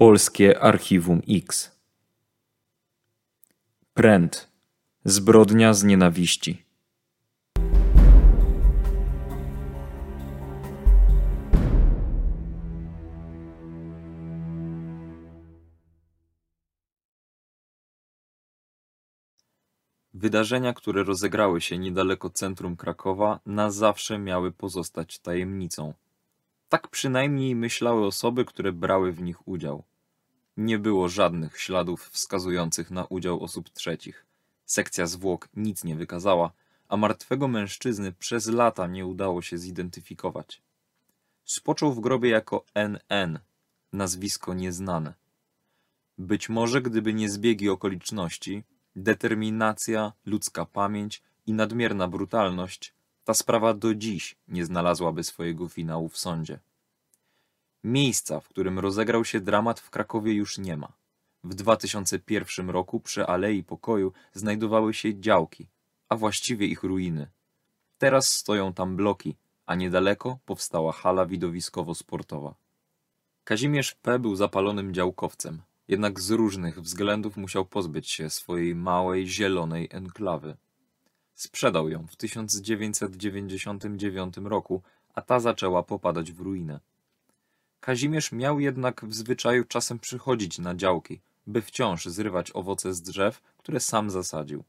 Polskie Archiwum X. Pręt. Zbrodnia z nienawiści. Wydarzenia, które rozegrały się niedaleko centrum Krakowa, na zawsze miały pozostać tajemnicą. Tak przynajmniej myślały osoby, które brały w nich udział. Nie było żadnych śladów wskazujących na udział osób trzecich. Sekcja zwłok nic nie wykazała, a martwego mężczyzny przez lata nie udało się zidentyfikować. Spoczął w grobie jako NN, nazwisko nieznane. Być może gdyby nie zbiegi okoliczności, determinacja, ludzka pamięć i nadmierna brutalność, ta sprawa do dziś nie znalazłaby swojego finału w sądzie. Miejsca, w którym rozegrał się dramat w Krakowie już nie ma. W 2001 roku przy Alei Pokoju znajdowały się działki, a właściwie ich ruiny. Teraz stoją tam bloki, a niedaleko powstała hala widowiskowo-sportowa. Kazimierz P. był zapalonym działkowcem, jednak z różnych względów musiał pozbyć się swojej małej, zielonej enklawy. Sprzedał ją w 1999 roku, a ta zaczęła popadać w ruinę. Kazimierz miał jednak w zwyczaju czasem przychodzić na działki, by wciąż zrywać owoce z drzew, które sam zasadził.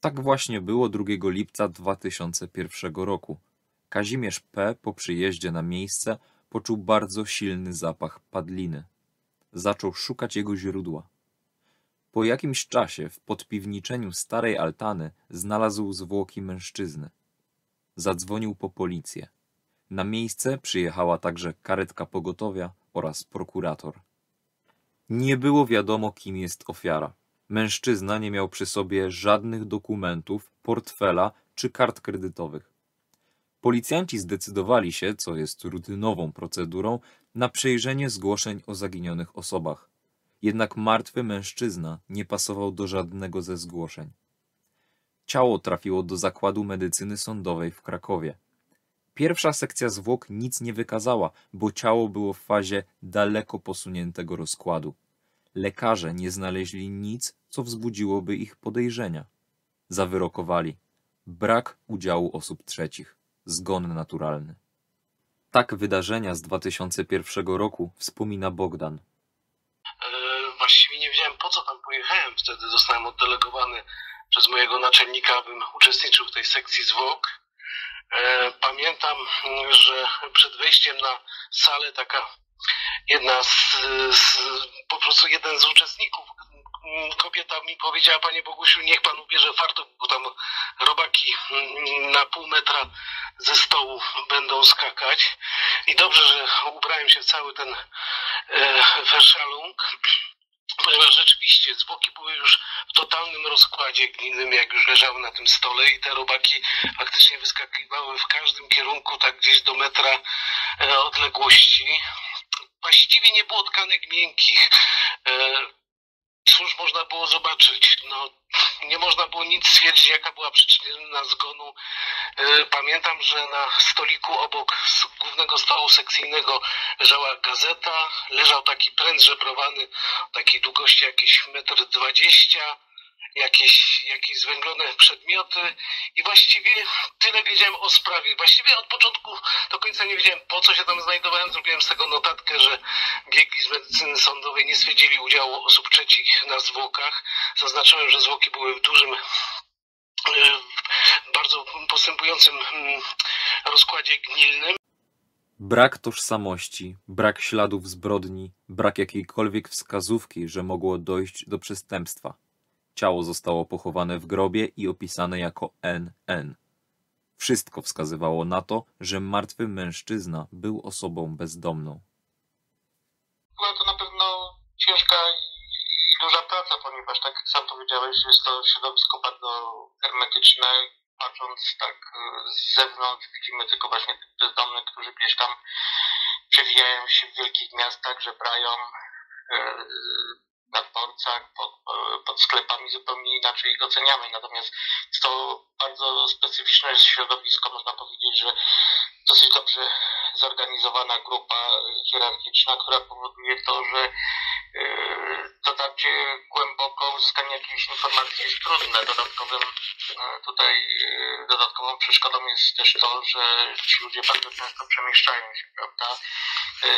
Tak właśnie było 2 lipca 2001 roku. Kazimierz P. po przyjeździe na miejsce poczuł bardzo silny zapach padliny. Zaczął szukać jego źródła. Po jakimś czasie w podpiwniczeniu starej altany znalazł zwłoki mężczyzny. Zadzwonił po policję. Na miejsce przyjechała także karetka pogotowia oraz prokurator. Nie było wiadomo, kim jest ofiara. Mężczyzna nie miał przy sobie żadnych dokumentów, portfela czy kart kredytowych. Policjanci zdecydowali się, co jest rutynową procedurą, na przejrzenie zgłoszeń o zaginionych osobach. Jednak martwy mężczyzna nie pasował do żadnego ze zgłoszeń. Ciało trafiło do zakładu medycyny sądowej w Krakowie. Pierwsza sekcja zwłok nic nie wykazała, bo ciało było w fazie daleko posuniętego rozkładu. Lekarze nie znaleźli nic, co wzbudziłoby ich podejrzenia. Zawyrokowali brak udziału osób trzecich, zgon naturalny. Tak wydarzenia z 2001 roku wspomina Bogdan. E, właściwie nie wiedziałem po co tam pojechałem. Wtedy zostałem oddelegowany przez mojego naczelnika, abym uczestniczył w tej sekcji zwłok. E, pamiętam, że przed wejściem na salę taka jedna z, z, po prostu jeden z uczestników, kobieta mi powiedziała, panie Bogusiu, niech pan ubierze fartuch, bo tam robaki na pół metra ze stołu będą skakać. I dobrze, że ubrałem się w cały ten e, ponieważ rzeczywiście zwłoki były już w totalnym rozkładzie glinnym, jak już leżały na tym stole i te robaki faktycznie wyskakiwały w każdym kierunku, tak gdzieś do metra e, odległości. Właściwie nie było tkanek miękkich. Cóż można było zobaczyć? No, nie można było nic stwierdzić, jaka była przyczyna zgonu. E, pamiętam, że na stoliku obok głównego stołu sekcyjnego leżała gazeta, leżał taki pręt żebrowany takiej długości jakieś metr dwadzieścia jakieś, jakieś zwęglone przedmioty i właściwie tyle wiedziałem o sprawie. Właściwie od początku do końca nie wiedziałem po co się tam znajdowałem. Zrobiłem z tego notatkę, że biegli z medycyny sądowej nie stwierdzili udziału osób trzecich na zwłokach. Zaznaczyłem, że zwłoki były w dużym e, bardzo postępującym mm, rozkładzie gnilnym. Brak tożsamości, brak śladów zbrodni, brak jakiejkolwiek wskazówki, że mogło dojść do przestępstwa. Ciało zostało pochowane w grobie i opisane jako NN. Wszystko wskazywało na to, że martwy mężczyzna był osobą bezdomną. Była to na pewno ciężka i duża praca, ponieważ tak jak sam powiedziałeś, jest to środowisko bardzo hermetyczne. Patrząc tak z zewnątrz widzimy tylko właśnie tych bezdomnych, którzy gdzieś tam przewijają się w wielkich miastach, żebrają, dworcach, pod, pod sklepami zupełnie inaczej ich oceniamy. Natomiast jest to bardzo specyficzne środowisko, można powiedzieć, że dosyć dobrze zorganizowana grupa hierarchiczna, która powoduje to, że dotarcie głęboko, uzyskanie jakichś informacji jest trudne. Dodatkowym yy, tutaj yy, dodatkową przeszkodą jest też to, że ci ludzie bardzo często przemieszczają się, prawda?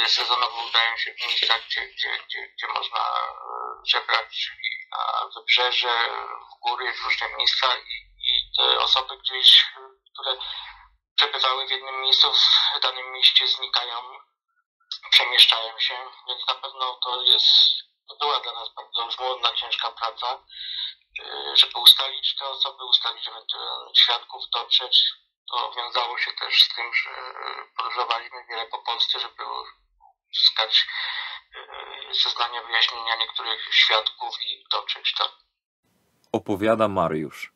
Sezonowo udają się w miejsca, gdzie, gdzie, gdzie, gdzie można czyli na wybrzeże, w góry, w różne miejsca i, i te osoby gdzieś, które przebywały w jednym miejscu, w danym mieście znikają, przemieszczają się, więc na pewno to jest, to była dla nas bardzo żmudna, ciężka praca, y, żeby ustalić te osoby, ustalić ewentualnych świadków, dotrzeć. To wiązało się też z tym, że podróżowaliśmy wiele po Polsce, żeby uzyskać y, zeznania, wyjaśnienia niektórych świadków i dotrzeć do. Opowiada Mariusz.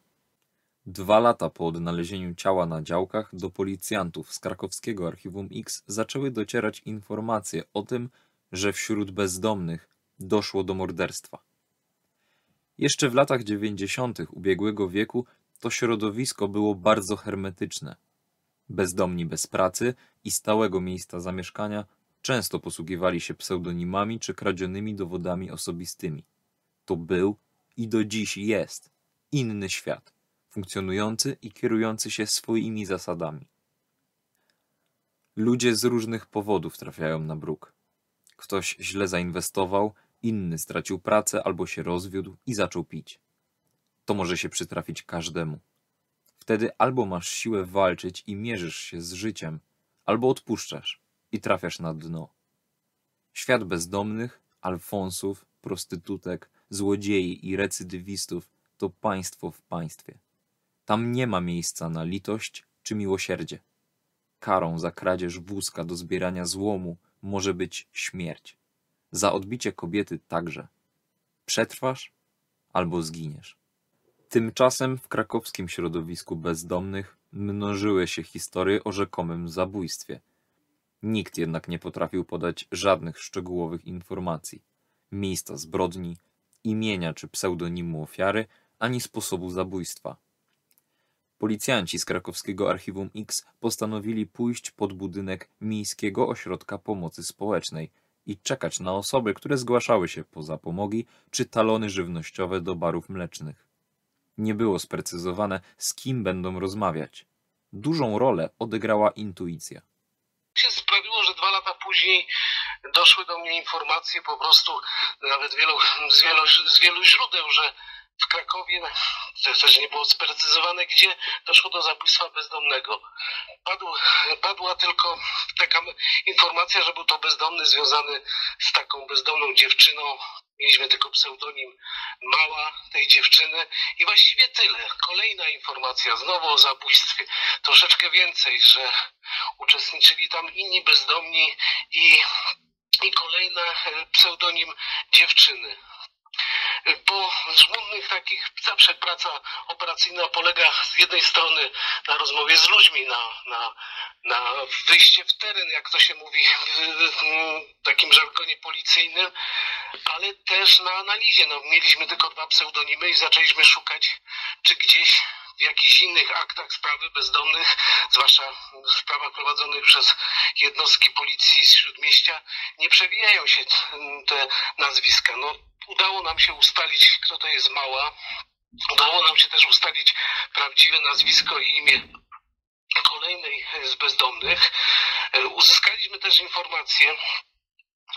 Dwa lata po odnalezieniu ciała na działkach do policjantów z krakowskiego Archiwum X zaczęły docierać informacje o tym, że wśród bezdomnych doszło do morderstwa. Jeszcze w latach dziewięćdziesiątych ubiegłego wieku to środowisko było bardzo hermetyczne. Bezdomni bez pracy i stałego miejsca zamieszkania często posługiwali się pseudonimami czy kradzionymi dowodami osobistymi. To był i do dziś jest inny świat funkcjonujący i kierujący się swoimi zasadami. Ludzie z różnych powodów trafiają na bruk. Ktoś źle zainwestował, inny stracił pracę albo się rozwiódł i zaczął pić. To może się przytrafić każdemu. Wtedy albo masz siłę walczyć i mierzysz się z życiem, albo odpuszczasz i trafiasz na dno. Świat bezdomnych, alfonsów, prostytutek, złodziei i recydywistów to państwo w państwie. Tam nie ma miejsca na litość czy miłosierdzie. Karą za kradzież wózka do zbierania złomu może być śmierć. Za odbicie kobiety także. Przetrwasz albo zginiesz. Tymczasem w krakowskim środowisku bezdomnych mnożyły się historie o rzekomym zabójstwie. Nikt jednak nie potrafił podać żadnych szczegółowych informacji, miejsca zbrodni, imienia czy pseudonimu ofiary, ani sposobu zabójstwa. Policjanci z krakowskiego Archiwum X postanowili pójść pod budynek Miejskiego Ośrodka Pomocy Społecznej i czekać na osoby, które zgłaszały się po zapomogi czy talony żywnościowe do barów mlecznych. Nie było sprecyzowane, z kim będą rozmawiać. Dużą rolę odegrała intuicja. się sprawiło, że dwa lata później doszły do mnie informacje po prostu nawet wielu, z, wielu, z wielu źródeł, że w Krakowie, też nie było sprecyzowane, gdzie doszło do zabójstwa bezdomnego. Padł, padła tylko taka informacja, że był to bezdomny związany z taką bezdomną dziewczyną. Mieliśmy tylko pseudonim Mała tej dziewczyny i właściwie tyle. Kolejna informacja, znowu o zabójstwie, troszeczkę więcej, że uczestniczyli tam inni bezdomni i, i kolejna pseudonim dziewczyny po żmudnych takich, zawsze praca operacyjna polega z jednej strony na rozmowie z ludźmi, na, na, na wyjście w teren, jak to się mówi w takim żargonie policyjnym, ale też na analizie. No, mieliśmy tylko dwa pseudonimy i zaczęliśmy szukać, czy gdzieś w jakichś innych aktach sprawy bezdomnych, zwłaszcza w sprawach prowadzonych przez jednostki policji z Śródmieścia, nie przewijają się te nazwiska. No, udało nam się ustalić, kto to jest Mała. Udało nam się też ustalić prawdziwe nazwisko i imię kolejnej z bezdomnych. Uzyskaliśmy też informację,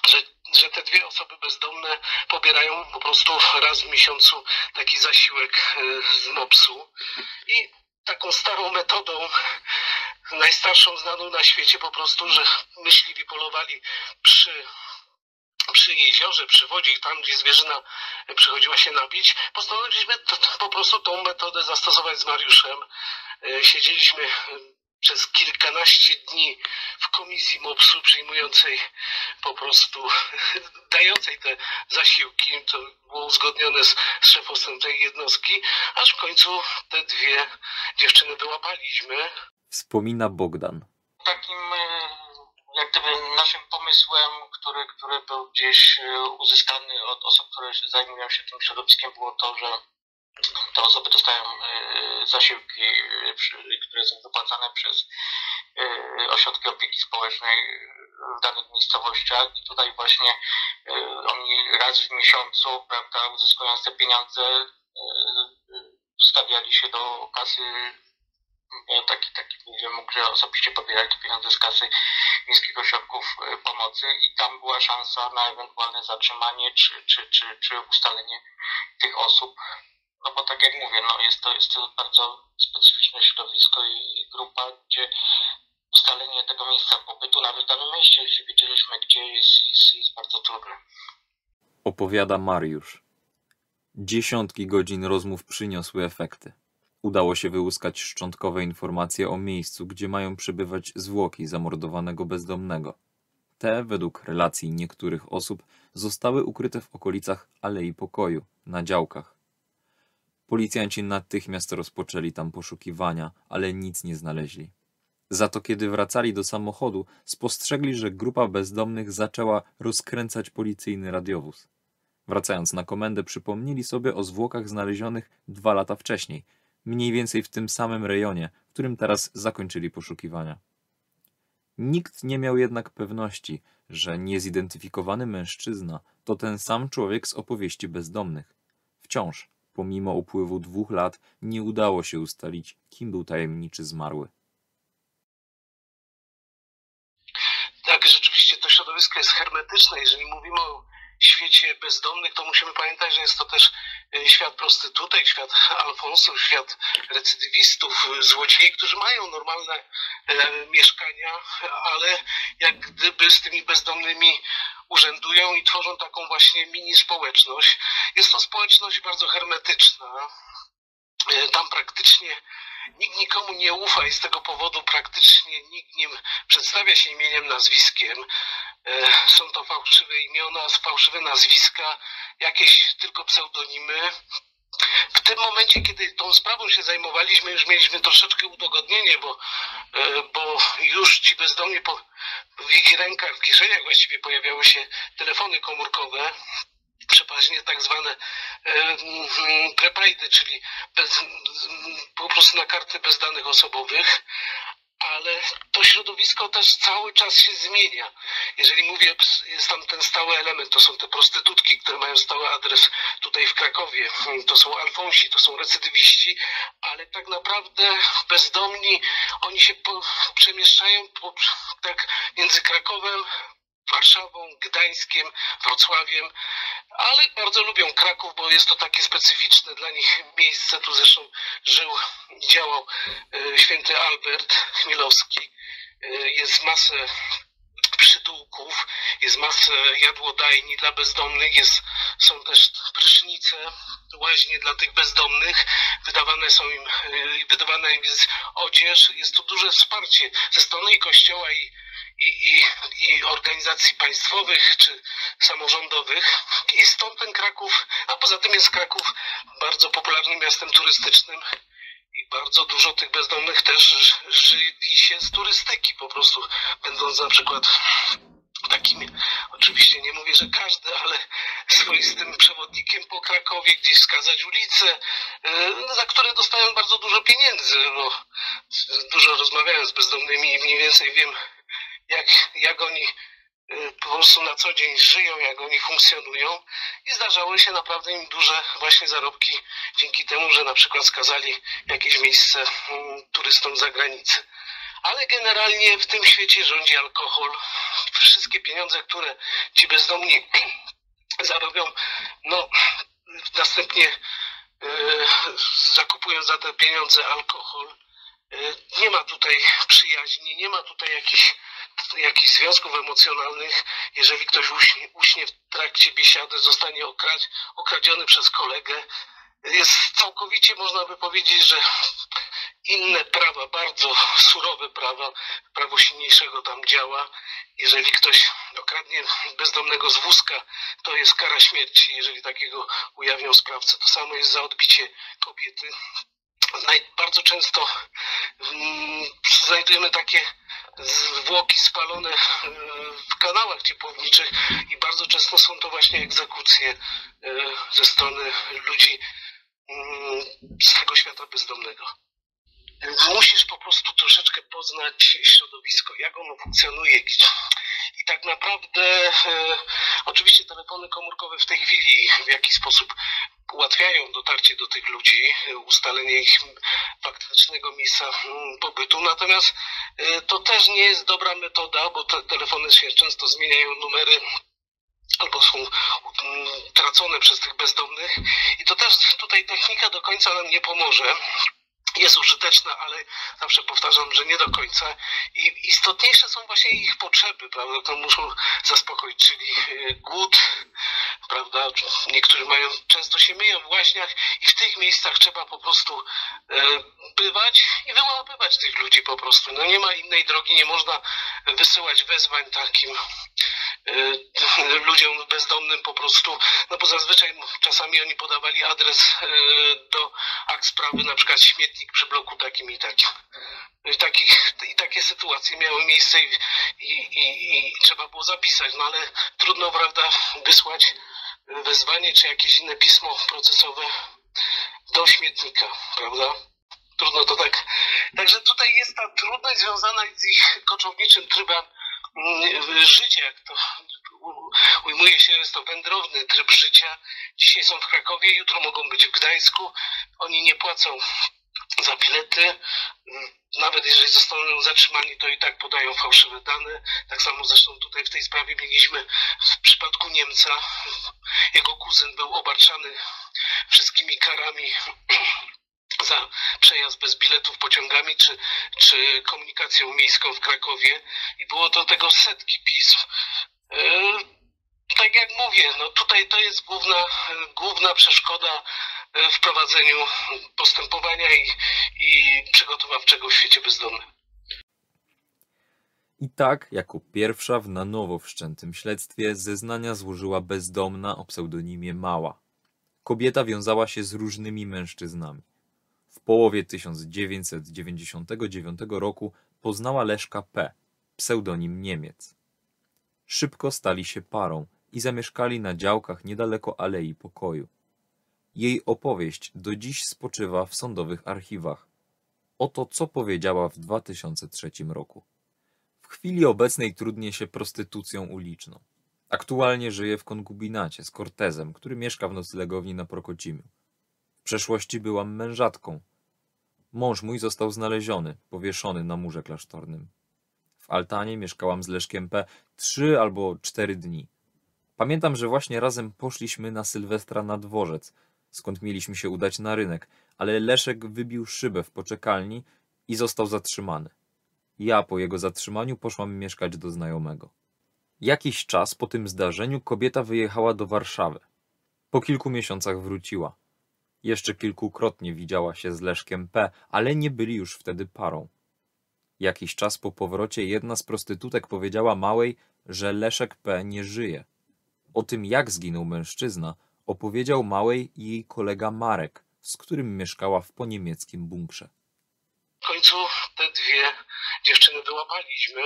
że, że te dwie osoby bezdomne pobierają po prostu raz w miesiącu taki zasiłek z MOPS-u i taką starą metodą, najstarszą znaną na świecie po prostu, że myśliwi polowali przy przy jeziorze, przy wodzie, tam gdzie zwierzyna przychodziła się napić, postanowiliśmy po prostu tą metodę zastosować z Mariuszem. Siedzieliśmy przez kilkanaście dni w komisji MOPS-u przyjmującej po prostu, dającej te zasiłki, to było uzgodnione z, z szefostwem tej jednostki, aż w końcu te dwie dziewczyny wyłapaliśmy. Wspomina Bogdan. Takim jak gdyby naszym pomysłem, który, który był gdzieś e, uzyskany od osób, które zajmują się tym środowiskiem, było to, że te osoby dostają e, zasiłki, e, które są wypłacane przez ośrodki opieki społecznej w danych miejscowościach i tutaj właśnie oni raz w miesiącu, prawda, uzyskując te pieniądze, stawiali się do kasy taki, taki wymóg, że osobiście pobierali te pieniądze z kasy miejskich ośrodków pomocy i tam była szansa na ewentualne zatrzymanie czy, czy, czy, czy ustalenie tych osób. No bo tak jak mówię, no jest to, jest to bardzo specyficzne środowisko i grupa, gdzie ustalenie tego miejsca pobytu, nawet w danym mieście, jeśli wiedzieliśmy gdzie, jest, jest, jest bardzo trudne. Opowiada Mariusz. Dziesiątki godzin rozmów przyniosły efekty. Udało się wyłuskać szczątkowe informacje o miejscu, gdzie mają przebywać zwłoki zamordowanego bezdomnego. Te, według relacji niektórych osób, zostały ukryte w okolicach Alei Pokoju, na działkach. Policjanci natychmiast rozpoczęli tam poszukiwania, ale nic nie znaleźli. Za to, kiedy wracali do samochodu, spostrzegli, że grupa bezdomnych zaczęła rozkręcać policyjny radiowóz. Wracając na komendę, przypomnieli sobie o zwłokach znalezionych dwa lata wcześniej – mniej więcej w tym samym rejonie, w którym teraz zakończyli poszukiwania. Nikt nie miał jednak pewności, że niezidentyfikowany mężczyzna to ten sam człowiek z opowieści bezdomnych. Wciąż, pomimo upływu dwóch lat, nie udało się ustalić, kim był tajemniczy zmarły. Tak, rzeczywiście to środowisko jest hermetyczne. Jeżeli mówimy o świecie bezdomnych, to musimy pamiętać, że jest to też świat prostytutek, świat alfonsów, świat recydywistów, złodziei, którzy mają normalne e, mieszkania, ale jak gdyby z tymi bezdomnymi urzędują i tworzą taką właśnie mini społeczność. Jest to społeczność bardzo hermetyczna. E, tam praktycznie nikt nikomu nie ufa i z tego powodu praktycznie nikt nie przedstawia się imieniem, nazwiskiem. E, są to fałszywe imiona, fałszywe nazwiska, jakieś tylko pseudonimy. W tym momencie, kiedy tą sprawą się zajmowaliśmy, już mieliśmy troszeczkę udogodnienie, bo, e, bo już ci bezdomni po, w ich rękach, w kieszeniach właściwie pojawiały się telefony komórkowe, przeważnie tak zwane e, prepaidy, czyli bez, po prostu na karty bez danych osobowych, ale to środowisko też cały czas się zmienia. Jeżeli mówię, jest tam ten stały element, to są te prostytutki, które mają stały adres tutaj w Krakowie, to są alfonsi, to są recydywiści, ale tak naprawdę bezdomni, oni się po, przemieszczają po, tak między Krakowem, Warszawą, Gdańskiem, Wrocławiem, ale bardzo lubią Kraków, bo jest to takie specyficzne dla nich miejsce. Tu zresztą żył i działał e, święty Albert Chmielowski. E, jest masę przytułków, jest masę jadłodajni dla bezdomnych, jest, są też prysznice, łaźnie dla tych bezdomnych, wydawane są im, e, wydawana im jest odzież, jest to duże wsparcie ze strony i kościoła i, i, i organizacji państwowych czy samorządowych. I stąd ten Kraków, a poza tym jest Kraków bardzo popularnym miastem turystycznym i bardzo dużo tych bezdomnych też żywi się z turystyki, po prostu będąc na przykład takim, oczywiście nie mówię, że każdy, ale swoistym przewodnikiem po Krakowie, gdzieś wskazać ulicę, y, za które dostają bardzo dużo pieniędzy, bo dużo rozmawiałem z bezdomnymi i mniej więcej wiem, jak, jak oni y, po prostu na co dzień żyją, jak oni funkcjonują i zdarzały się naprawdę im duże właśnie zarobki dzięki temu, że na przykład skazali jakieś miejsce mm, turystom z zagranicy. Ale generalnie w tym świecie rządzi alkohol. Wszystkie pieniądze, które ci bezdomni zarobią, no następnie yy, zakupują za te pieniądze alkohol. Yy, nie ma tutaj przyjaźni, nie ma tutaj jakichś jakichś związków emocjonalnych, jeżeli ktoś uśnie, uśnie w trakcie biesiady, zostanie okrad, okradziony przez kolegę. Jest całkowicie, można by powiedzieć, że inne prawa, bardzo surowe prawa, prawo silniejszego tam działa. Jeżeli ktoś okradnie bezdomnego z wózka, to jest kara śmierci, jeżeli takiego ujawnią sprawcę. To samo jest za odbicie kobiety. Bardzo często mm, znajdujemy takie zwłoki spalone e, w kanałach ciepłowniczych i bardzo często są to właśnie egzekucje e, ze strony ludzi mm, z tego świata bezdomnego. Musisz po prostu troszeczkę poznać środowisko, jak ono funkcjonuje. I tak naprawdę, e, oczywiście telefony komórkowe w tej chwili w jakiś sposób ułatwiają dotarcie do tych ludzi, ustalenie ich faktycznego miejsca mm, pobytu. Natomiast e, to też nie jest dobra metoda, bo te telefony się często zmieniają numery albo są mm, tracone przez tych bezdomnych. I to też tutaj technika do końca nam nie pomoże jest użyteczna, ale zawsze powtarzam, że nie do końca. I istotniejsze są właśnie ich potrzeby, prawda, to muszą zaspokoić, czyli e, głód, prawda, niektórzy mają, często się myją w łaźniach i w tych miejscach trzeba po prostu e, bywać i wyłapywać tych ludzi po prostu. No nie ma innej drogi, nie można wysyłać wezwań takim e, ludziom bezdomnym po prostu, no bo zazwyczaj czasami oni podawali adres do akt sprawy, na przykład śmietnik przy bloku takim i takim. I, takich, i takie sytuacje miały miejsce i, i, i, trzeba było zapisać, no ale trudno, prawda, wysłać wezwanie czy jakieś inne pismo procesowe do śmietnika, prawda? Trudno to tak. Także tutaj jest ta trudność związana z ich koczowniczym trybem mm, życia, jak to ujmuje się, jest to wędrowny tryb życia. Dzisiaj są w Krakowie, jutro mogą być w Gdańsku. Oni nie płacą za bilety. Nawet jeżeli zostaną zatrzymani, to i tak podają fałszywe dane. Tak samo zresztą tutaj w tej sprawie mieliśmy w przypadku Niemca. Jego kuzyn był obarczany wszystkimi karami za przejazd bez biletów pociągami czy, czy komunikacją miejską w Krakowie i było to tego setki pism. Yy, tak jak mówię, no tutaj to jest główna, główna przeszkoda w prowadzeniu postępowania i, i przygotowawczego w świecie bezdomnym. I tak, jako pierwsza w na nowo wszczętym śledztwie zeznania złożyła bezdomna o pseudonimie Mała. Kobieta wiązała się z różnymi mężczyznami. W połowie 1999 roku poznała Leszka P., pseudonim Niemiec. Szybko stali się parą i zamieszkali na działkach niedaleko Alei Pokoju. Jej opowieść do dziś spoczywa w sądowych archiwach. Oto co powiedziała w 2003 roku. W chwili obecnej trudnię się prostytucją uliczną. Aktualnie żyje w konkubinacie z Cortezem, który mieszka w noclegowni na Prokocimiu. W przeszłości byłam mężatką. Mąż mój został znaleziony, powieszony na murze klasztornym. W altanie mieszkałam z Leszkiem P. trzy albo cztery dni. Pamiętam, że właśnie razem poszliśmy na Sylwestra na dworzec, skąd mieliśmy się udać na rynek, ale Leszek wybił szybę w poczekalni i został zatrzymany. Ja po jego zatrzymaniu poszłam mieszkać do znajomego. Jakiś czas po tym zdarzeniu kobieta wyjechała do Warszawy. Po kilku miesiącach wróciła. Jeszcze kilkukrotnie widziała się z Leszkiem P., ale nie byli już wtedy parą. Jakiś czas po powrocie jedna z prostytutek powiedziała małej, że Leszek P. nie żyje. O tym, jak zginął mężczyzna, opowiedział małej jej kolega Marek, z którym mieszkała w poniemieckim bunkrze. W końcu te dwie dziewczyny wyłapaliśmy.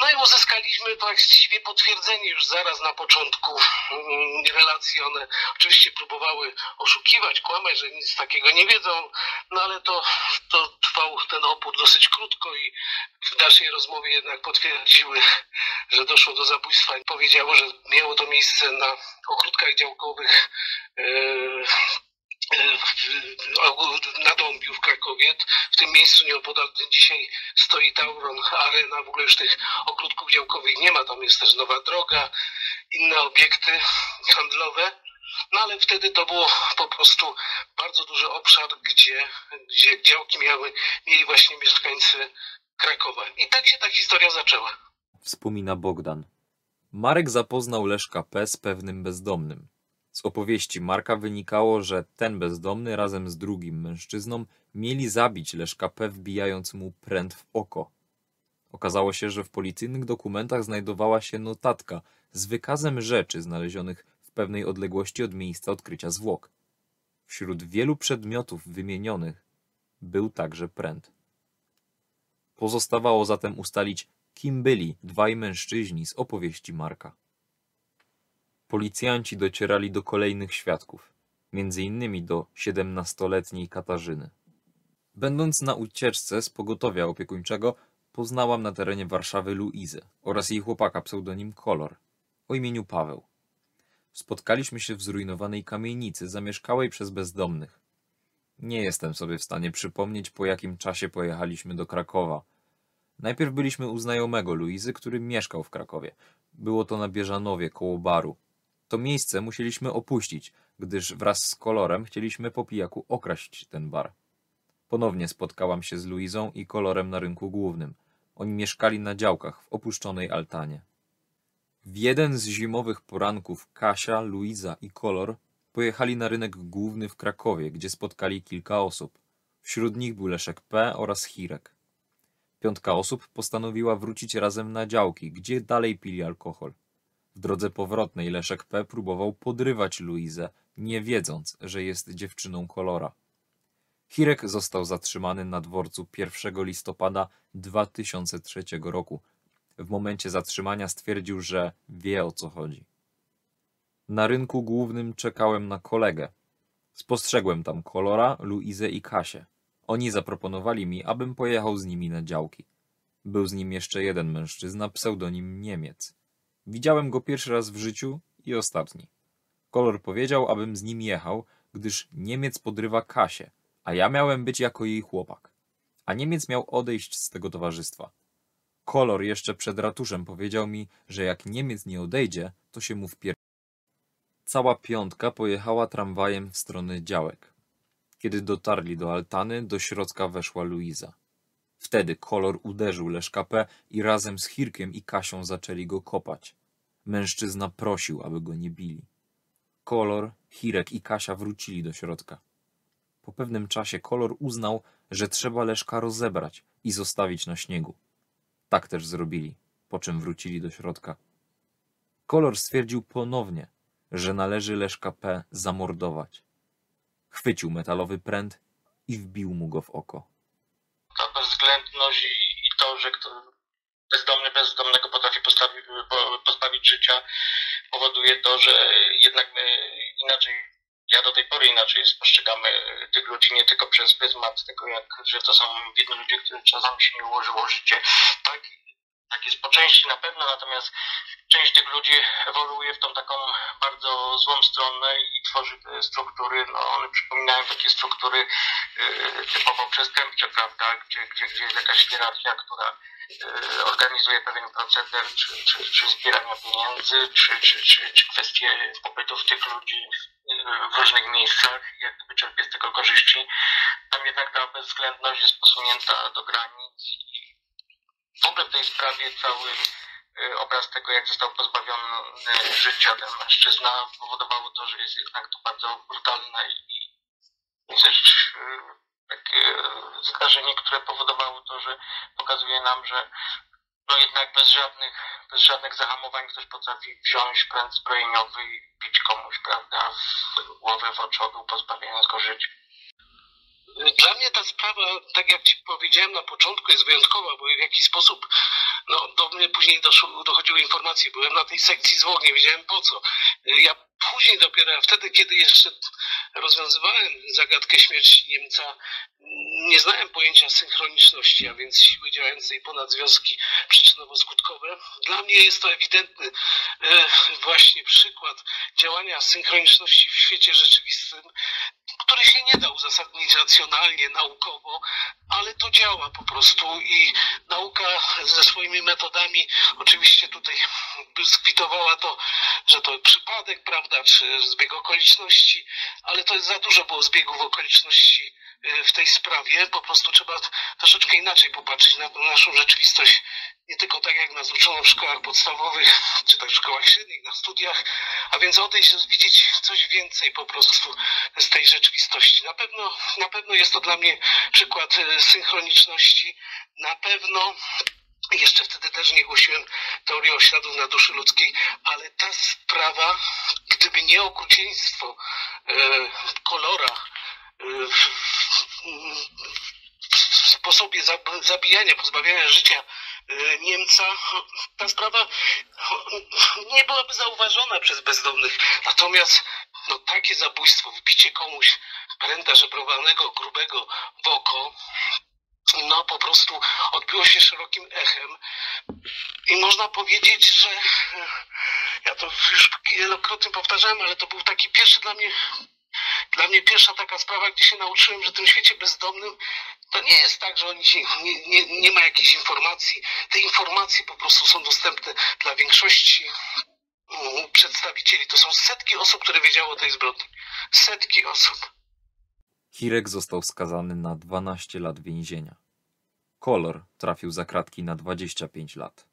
No i uzyskaliśmy właściwie potwierdzenie już zaraz na początku mm, relacji. One oczywiście próbowały oszukiwać, kłamać, że nic takiego nie wiedzą, no ale to, to trwał ten opór dosyć krótko i w dalszej rozmowie jednak potwierdziły, że doszło do zabójstwa. Powiedziało, że miało to miejsce na ogródkach działkowych. Yy, na Dąbiu w Krakowie. W tym miejscu nieopodal dzisiaj stoi Tauron Arena. W ogóle już tych ogródków działkowych nie ma. Tam jest też nowa droga, inne obiekty handlowe. No ale wtedy to było po prostu bardzo duży obszar, gdzie, gdzie działki miały, mieli właśnie mieszkańcy Krakowa. I tak się ta historia zaczęła. Wspomina Bogdan. Marek zapoznał Leszka P. z pewnym bezdomnym. Z opowieści Marka wynikało, że ten bezdomny razem z drugim mężczyzną mieli zabić Leszka P. wbijając mu pręt w oko. Okazało się, że w policyjnych dokumentach znajdowała się notatka z wykazem rzeczy znalezionych w pewnej odległości od miejsca odkrycia zwłok. Wśród wielu przedmiotów wymienionych był także pręt. Pozostawało zatem ustalić, kim byli dwaj mężczyźni z opowieści Marka. Policjanci docierali do kolejnych świadków, między innymi do siedemnastoletniej Katarzyny. Będąc na ucieczce z pogotowia opiekuńczego, poznałam na terenie Warszawy Luizę oraz jej chłopaka pseudonim Kolor o imieniu Paweł. Spotkaliśmy się w zrujnowanej kamienicy zamieszkałej przez bezdomnych. Nie jestem sobie w stanie przypomnieć, po jakim czasie pojechaliśmy do Krakowa. Najpierw byliśmy u znajomego Luizy, który mieszkał w Krakowie. Było to na Bieżanowie, koło baru. To miejsce musieliśmy opuścić, gdyż wraz z Kolorem chcieliśmy po pijaku okraść ten bar. Ponownie spotkałam się z Luizą i Kolorem na rynku głównym. Oni mieszkali na działkach w opuszczonej altanie. W jeden z zimowych poranków Kasia, Luiza i Kolor pojechali na rynek główny w Krakowie, gdzie spotkali kilka osób. Wśród nich był Leszek P. oraz Hirek. Piątka osób postanowiła wrócić razem na działki, gdzie dalej pili alkohol. W drodze powrotnej Leszek P. próbował podrywać Luizę, nie wiedząc, że jest dziewczyną Kolora. Hirek został zatrzymany na dworcu 1 listopada 2003 roku. W momencie zatrzymania stwierdził, że wie o co chodzi. Na rynku głównym czekałem na kolegę. Spostrzegłem tam Kolora, Luizę i Kasię. Oni zaproponowali mi, abym pojechał z nimi na działki. Był z nim jeszcze jeden mężczyzna, pseudonim Niemiec. Widziałem go pierwszy raz w życiu i ostatni. Kolor powiedział, abym z nim jechał, gdyż Niemiec podrywa Kasię, a ja miałem być jako jej chłopak. A Niemiec miał odejść z tego towarzystwa. Kolor jeszcze przed ratuszem powiedział mi, że jak Niemiec nie odejdzie, to się mu wpier... Cała piątka pojechała tramwajem w stronę działek. Kiedy dotarli do altany, do środka weszła Luiza. Wtedy kolor uderzył Leszka P. i razem z Hirkiem i Kasią zaczęli go kopać. Mężczyzna prosił, aby go nie bili. Kolor, Hirek i Kasia wrócili do środka. Po pewnym czasie kolor uznał, że trzeba Leszka rozebrać i zostawić na śniegu. Tak też zrobili, po czym wrócili do środka. Kolor stwierdził ponownie, że należy Leszka P. zamordować. Chwycił metalowy pręt i wbił mu go w oko. Ta bezwzględność i, to, że kto bezdomny bezdomnego potrafi postawi, po, pozbawić życia, powoduje to, że jednak my inaczej, ja do tej pory inaczej spostrzegamy tych ludzi nie tylko przez pryzmat tego, jak, że to są biedni ludzie, którym czasami się nie ułożyło życie. Tak, tak jest po części na pewno, natomiast część tych ludzi ewoluuje w tą taką bardzo złą stronę i tworzy te struktury, no one przypominają takie struktury y, typowo przestępcze, prawda, gdzie, gdzie, gdzie jest jakaś hierarchia, która organizuje pewien proceder, czy, czy, czy zbierania pieniędzy, czy, czy, czy, czy kwestie pobytów tych ludzi y, w różnych miejscach, jak gdyby czerpie z tego korzyści. Tam jednak ta bezwzględność jest posunięta do granic i w ogóle w tej sprawie cały y, obraz tego, jak został pozbawiony życia ten mężczyzna, powodowało to, że jest jednak to bardzo brutalne i y, takie zdarzenie, które powodowało to, że pokazuje nam, że no jednak bez żadnych, bez żadnych zahamowań ktoś potrafi wziąć pręt zbrojeniowy i bić komuś, prawda, w głowę, w oczodu, pozbawiając go życia. Dla mnie ta sprawa, tak jak Ci powiedziałem na początku, jest wyjątkowa, bo w jakiś sposób no, do mnie później doszło, dochodziły informacje. Byłem na tej sekcji zwłok, nie wiedziałem po co. Ja później dopiero, wtedy, kiedy jeszcze rozwiązywałem zagadkę śmierci Niemca, nie znałem pojęcia synchroniczności, a więc siły działającej ponad związki przyczynowo-skutkowe. Dla mnie jest to ewidentny e, właśnie przykład działania synchroniczności w świecie rzeczywistym, który się nie da uzasadnić racjonalnie, naukowo, ale to działa po prostu i nauka ze swoimi metodami oczywiście tutaj skwitowała to, że to przypadek, prawda, czy zbieg okoliczności, ale to jest za dużo było zbiegów okoliczności y, w tej sprawie. Po prostu trzeba troszeczkę inaczej popatrzeć na naszą rzeczywistość. Nie tylko tak, jak nas uczono w szkołach podstawowych, czy tak w szkołach średnich, na studiach, a więc odejść, widzieć coś więcej po prostu z tej rzeczywistości. Na pewno, na pewno jest to dla mnie przykład y, synchroniczności. Na pewno jeszcze wtedy też nie głosiłem teorii ośladów na duszy ludzkiej, ale ta sprawa, gdyby nie okrucieństwo e, kolora e, w, w, sposobie zab- zabijania, pozbawiania życia y, Niemca, ta sprawa nie byłaby zauważona przez bezdomnych. Natomiast no, takie zabójstwo, wybicie komuś pręta żebrowanego, grubego w oko, no po prostu odbiło się szerokim echem. I można powiedzieć, że e, ja to już wielokrotnie powtarzałem, ale to był taki pierwszy dla mnie, dla mnie pierwsza taka sprawa, gdzie się nauczyłem, że w tym świecie bezdomnym to nie jest tak, że oni nie, nie, nie ma jakichś informacji. Te informacje po prostu są dostępne dla większości mm, przedstawicieli. To są setki osób, które wiedziały o tej zbrodni. Setki osób. Hirek został skazany na 12 lat więzienia. Kolor trafił za kratki na 25 lat.